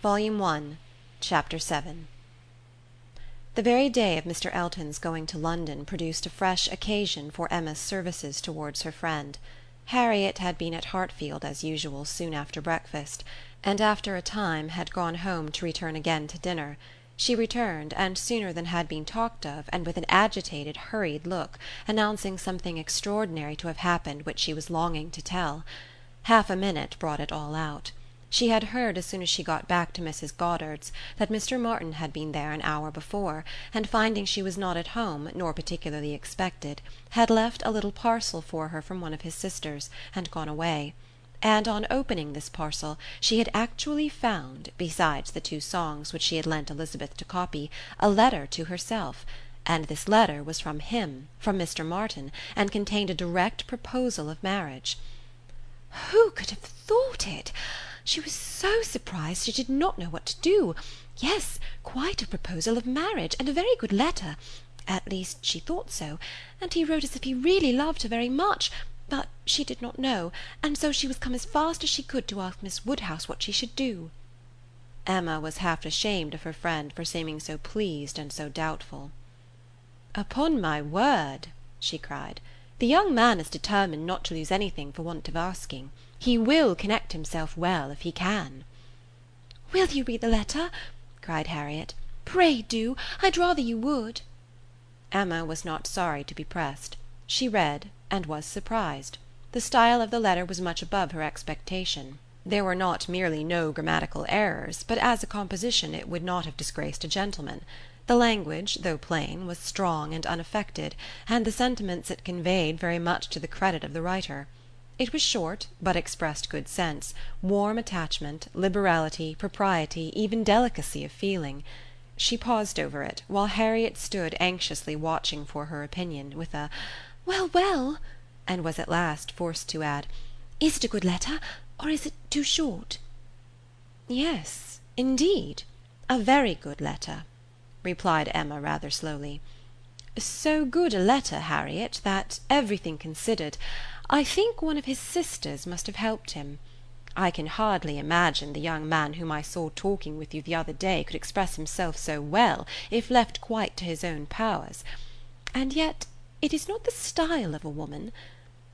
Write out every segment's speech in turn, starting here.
Volume One, Chapter VII The very day of Mr. Elton's going to London produced a fresh occasion for Emma's services towards her friend. Harriet had been at Hartfield as usual soon after breakfast, and after a time had gone home to return again to dinner. She returned, and sooner than had been talked of, and with an agitated hurried look, announcing something extraordinary to have happened which she was longing to tell. Half a minute brought it all out. She had heard as soon as she got back to Mrs. Goddard's that Mr. Martin had been there an hour before, and finding she was not at home, nor particularly expected, had left a little parcel for her from one of his sisters, and gone away; and on opening this parcel she had actually found, besides the two songs which she had lent Elizabeth to copy, a letter to herself; and this letter was from him, from Mr. Martin, and contained a direct proposal of marriage. "Who could have thought it? She was so surprised she did not know what to do. Yes, quite a proposal of marriage, and a very good letter; at least she thought so; and he wrote as if he really loved her very much, but she did not know, and so she was come as fast as she could to ask Miss Woodhouse what she should do." Emma was half ashamed of her friend for seeming so pleased and so doubtful. "Upon my word," she cried, "the young man is determined not to lose anything for want of asking. He will connect himself well if he can." "Will you read the letter?" cried Harriet. "Pray do. I'd rather you would." Emma was not sorry to be pressed. She read, and was surprised. The style of the letter was much above her expectation. There were not merely no grammatical errors, but as a composition it would not have disgraced a gentleman. The language, though plain, was strong and unaffected, and the sentiments it conveyed very much to the credit of the writer. It was short, but expressed good sense, warm attachment, liberality, propriety, even delicacy of feeling. She paused over it, while Harriet stood anxiously watching for her opinion, with a "Well, well," and was at last forced to add, "Is it a good letter, or is it too short?" "Yes, indeed, a very good letter," replied Emma rather slowly. "So good a letter, Harriet, that, everything considered. I think one of his sisters must have helped him. I can hardly imagine the young man whom I saw talking with you the other day could express himself so well if left quite to his own powers. And yet it is not the style of a woman.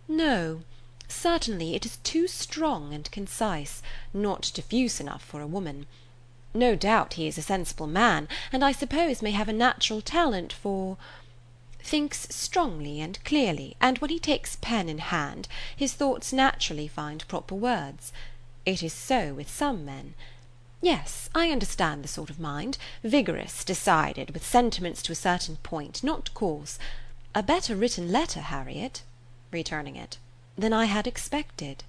No, certainly it is too strong and concise, not diffuse enough for a woman. No doubt he is a sensible man, and I suppose may have a natural talent for thinks strongly and clearly, and when he takes pen in hand his thoughts naturally find proper words. It is so with some men. Yes, I understand the sort of mind; vigorous, decided, with sentiments to a certain point, not coarse. A better written letter, Harriet," returning it, "than I had expected."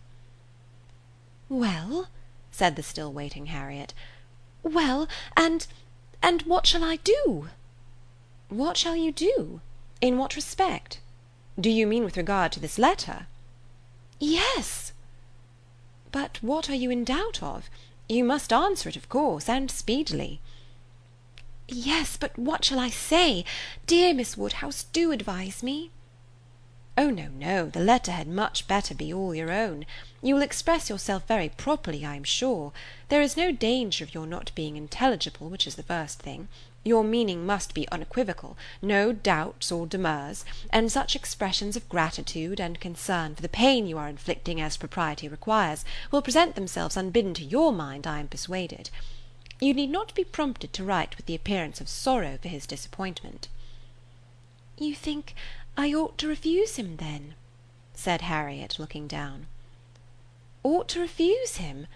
"Well," said the still waiting Harriet, "well, and and what shall I do?" "What shall you do? In what respect? Do you mean with regard to this letter?" "Yes." "But what are you in doubt of? You must answer it, of course, and speedily." "Yes, but what shall I say? Dear Miss Woodhouse, do advise me." "Oh no, no, the letter had much better be all your own. You will express yourself very properly, I am sure. There is no danger of your not being intelligible, which is the first thing. Your meaning must be unequivocal, no doubts or demurs, and such expressions of gratitude and concern for the pain you are inflicting as propriety requires, will present themselves unbidden to your mind, I am persuaded. You need not be prompted to write with the appearance of sorrow for his disappointment." "You think I ought to refuse him, then?" said Harriet, looking down. "Ought to refuse him?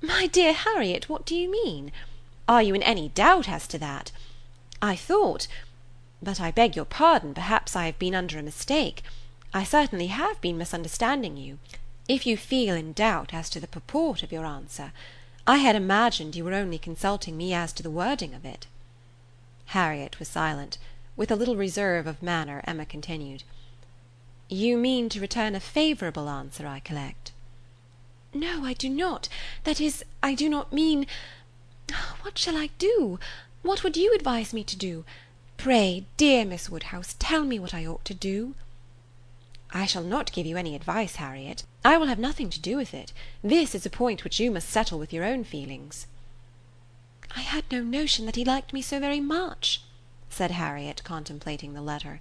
My dear Harriet, what do you mean? Are you in any doubt as to that? I thought but I beg your pardon, perhaps I have been under a mistake. I certainly have been misunderstanding you. If you feel in doubt as to the purport of your answer, I had imagined you were only consulting me as to the wording of it." Harriet was silent. With a little reserve of manner Emma continued: "You mean to return a favourable answer, I collect?" "No, I do not. That is, I do not mean ah, what shall I do? What would you advise me to do? Pray, dear Miss Woodhouse, tell me what I ought to do." "I shall not give you any advice, Harriet. I will have nothing to do with it. This is a point which you must settle with your own feelings." I had no notion that he liked me so very much," said Harriet, contemplating the letter.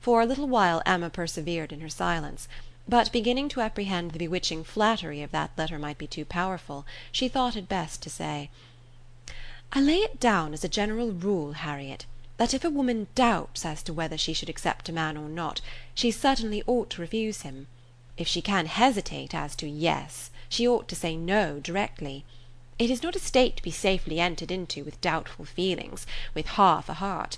For a little while Emma persevered in her silence; but beginning to apprehend the bewitching flattery of that letter might be too powerful, she thought it best to say, "I lay it down as a general rule, Harriet, that if a woman doubts as to whether she should accept a man or not, she certainly ought to refuse him. If she can hesitate as to yes, she ought to say no directly. It is not a state to be safely entered into with doubtful feelings, with half a heart.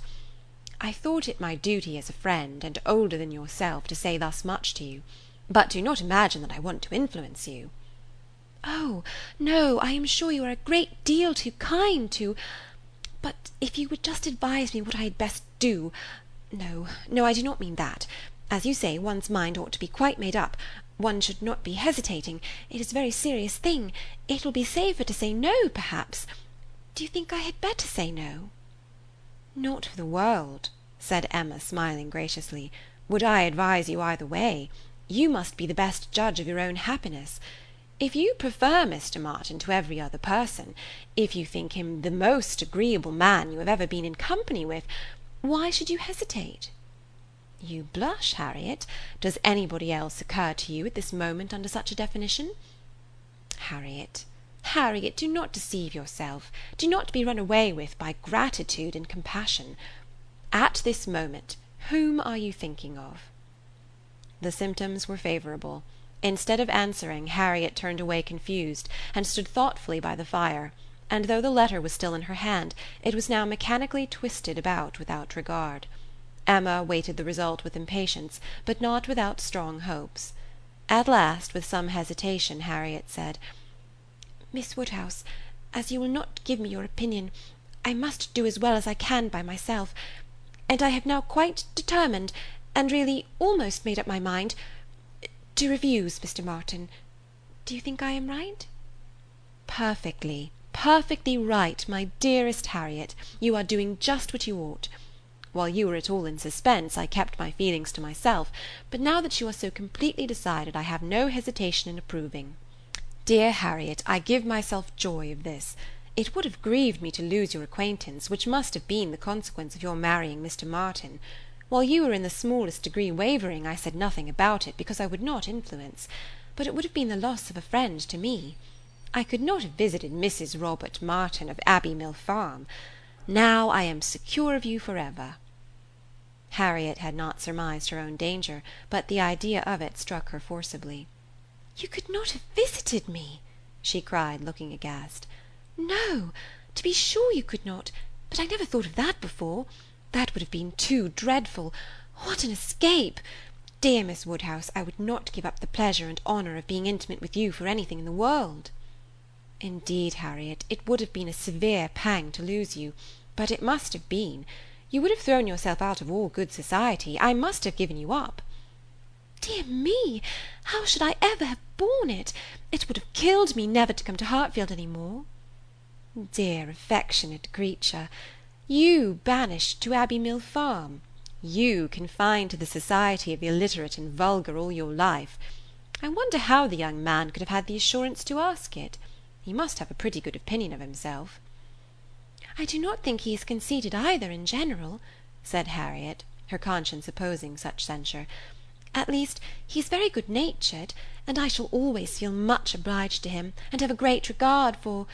I thought it my duty as a friend, and older than yourself, to say thus much to you; but do not imagine that I want to influence you." "Oh, no, I am sure you are a great deal too kind to but if you would just advise me what I had best do no, no, I do not mean that. As you say, one's mind ought to be quite made up one should not be hesitating. It is a very serious thing. It will be safer to say no, perhaps. Do you think I had better say no?" "Not for the world," said Emma, smiling graciously, "would I advise you either way. You must be the best judge of your own happiness. If you prefer Mr. Martin to every other person, if you think him the most agreeable man you have ever been in company with, why should you hesitate?" You blush, Harriet. Does anybody else occur to you at this moment under such a definition? Harriet, Harriet, do not deceive yourself. Do not be run away with by gratitude and compassion. At this moment, whom are you thinking of?" The symptoms were favourable. Instead of answering, Harriet turned away confused, and stood thoughtfully by the fire; and though the letter was still in her hand, it was now mechanically twisted about without regard. Emma waited the result with impatience, but not without strong hopes. At last, with some hesitation, Harriet said, "Miss Woodhouse, as you will not give me your opinion, I must do as well as I can by myself; and I have now quite determined, and really almost made up my mind, to refuse Mr. Martin. Do you think I am right?" "Perfectly, perfectly right, my dearest Harriet. You are doing just what you ought. While you were at all in suspense, I kept my feelings to myself; but now that you are so completely decided, I have no hesitation in approving. Dear Harriet, I give myself joy of this. It would have grieved me to lose your acquaintance, which must have been the consequence of your marrying Mr. Martin. While you were in the smallest degree wavering, I said nothing about it, because I would not influence; but it would have been the loss of a friend to me. I could not have visited Mrs. Robert Martin of Abbey Mill Farm. Now I am secure of you for ever. Harriet had not surmised her own danger, but the idea of it struck her forcibly. "You could not have visited me!" she cried, looking aghast. "No, to be sure you could not; but I never thought of that before. That would have been too dreadful. What an escape! Dear Miss Woodhouse, I would not give up the pleasure and honour of being intimate with you for anything in the world." "Indeed, Harriet, it would have been a severe pang to lose you; but it must have been. You would have thrown yourself out of all good society. I must have given you up." "Dear me! How should I ever have borne it? It would have killed me never to come to Hartfield any more." "Dear affectionate creature! You banished to Abbey Mill Farm! You confined to the society of the illiterate and vulgar all your life! I wonder how the young man could have had the assurance to ask it. He must have a pretty good opinion of himself." "I do not think he is conceited either, in general," said Harriet, her conscience opposing such censure; "at least, he is very good natured, and I shall always feel much obliged to him, and have a great regard for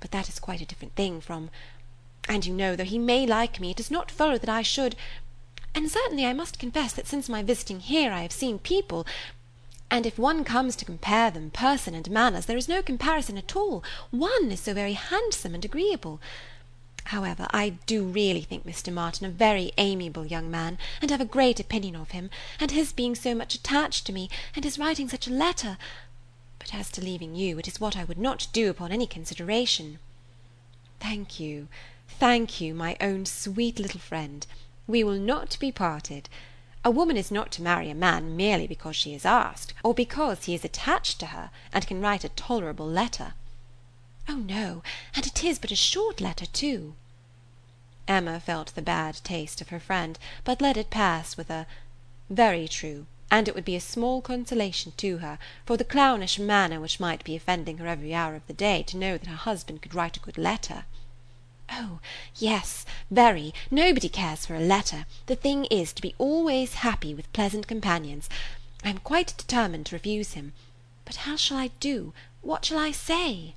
but that is quite a different thing from and you know, though he may like me, it does not follow that I should and certainly I must confess that since my visiting here I have seen people and if one comes to compare them, person and manners, there is no comparison at all, one is so very handsome and agreeable. However, I do really think Mr. Martin a very amiable young man, and have a great opinion of him, and his being so much attached to me, and his writing such a letter but as to leaving you, it is what I would not do upon any consideration." "Thank you, thank you, my own sweet little friend. We will not be parted. A woman is not to marry a man merely because she is asked, or because he is attached to her, and can write a tolerable letter. "Oh no, and it is but a short letter too." Emma felt the bad taste of her friend, but let it pass with a "Very true, and it would be a small consolation to her, for the clownish manner which might be offending her every hour of the day, to know that her husband could write a good letter." "Oh yes, very. Nobody cares for a letter. The thing is to be always happy with pleasant companions. I am quite determined to refuse him. But how shall I do? What shall I say?"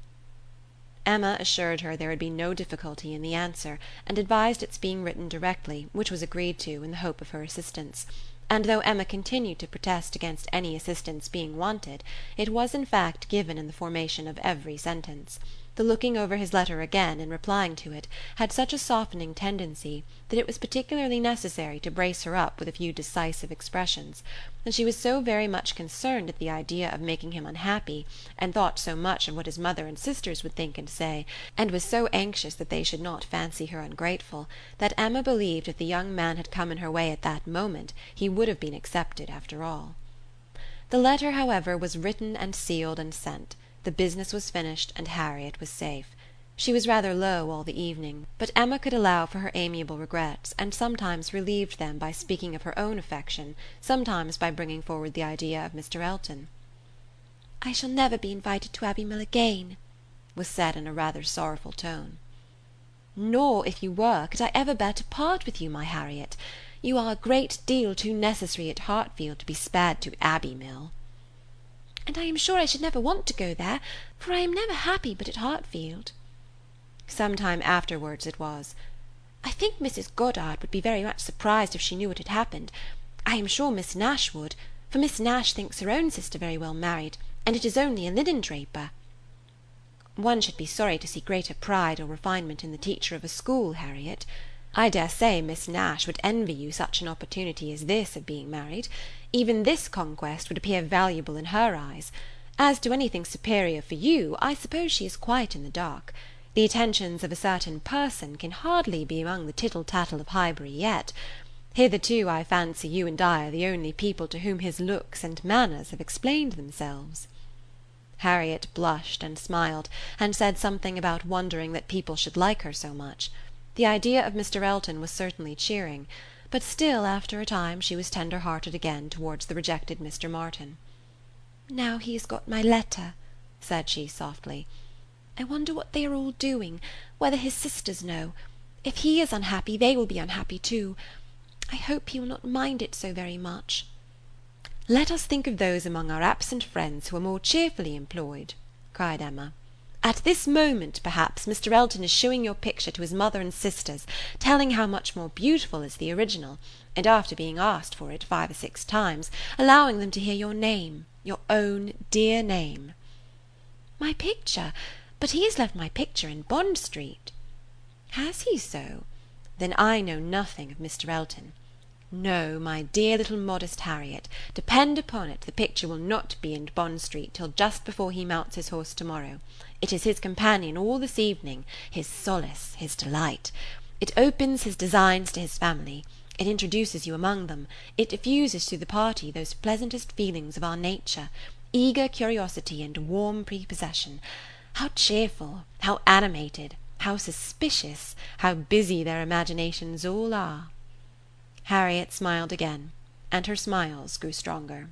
Emma assured her there would be no difficulty in the answer, and advised its being written directly, which was agreed to, in the hope of her assistance and though Emma continued to protest against any assistance being wanted, it was in fact given in the formation of every sentence. The looking over his letter again, in replying to it, had such a softening tendency that it was particularly necessary to brace her up with a few decisive expressions; and she was so very much concerned at the idea of making him unhappy, and thought so much of what his mother and sisters would think and say, and was so anxious that they should not fancy her ungrateful, that Emma believed if the young man had come in her way at that moment he would have been accepted after all. The letter, however, was written and sealed and sent. The business was finished and Harriet was safe. She was rather low all the evening, but Emma could allow for her amiable regrets, and sometimes relieved them by speaking of her own affection, sometimes by bringing forward the idea of Mr. Elton. "I shall never be invited to Abbey Mill again," was said in a rather sorrowful tone. "Nor, if you were, could I ever bear to part with you, my Harriet. You are a great deal too necessary at Hartfield to be spared to Abbey Mill." "And I am sure I should never want to go there, for I am never happy but at Hartfield." Some time afterwards it was: "I think Mrs. Goddard would be very much surprised if she knew what had happened. I am sure Miss Nash would, for Miss Nash thinks her own sister very well married, and it is only a linen draper." "One should be sorry to see greater pride or refinement in the teacher of a school, Harriet. I dare say Miss Nash would envy you such an opportunity as this of being married. Even this conquest would appear valuable in her eyes. As to anything superior for you, I suppose she is quite in the dark. The attentions of a certain person can hardly be among the tittle tattle of Highbury yet. Hitherto I fancy you and I are the only people to whom his looks and manners have explained themselves." Harriet blushed and smiled, and said something about wondering that people should like her so much. The idea of Mr. Elton was certainly cheering; but still after a time she was tender hearted again towards the rejected Mr. Martin. "Now he has got my letter," said she softly, "I wonder what they are all doing, whether his sisters know. If he is unhappy they will be unhappy too. I hope he will not mind it so very much." "Let us think of those among our absent friends who are more cheerfully employed," cried Emma. At this moment, perhaps, Mr. Elton is shewing your picture to his mother and sisters, telling how much more beautiful is the original, and after being asked for it five or six times, allowing them to hear your name, your own dear name." "My picture? But he has left my picture in Bond Street." "Has he so? Then I know nothing of Mr. Elton. No, my dear little modest Harriet, depend upon it the picture will not be in Bond Street till just before he mounts his horse to morrow. It is his companion all this evening, his solace, his delight. It opens his designs to his family; it introduces you among them; it diffuses through the party those pleasantest feelings of our nature, eager curiosity and warm prepossession. How cheerful, how animated, how suspicious, how busy their imaginations all are!" Harriet smiled again, and her smiles grew stronger.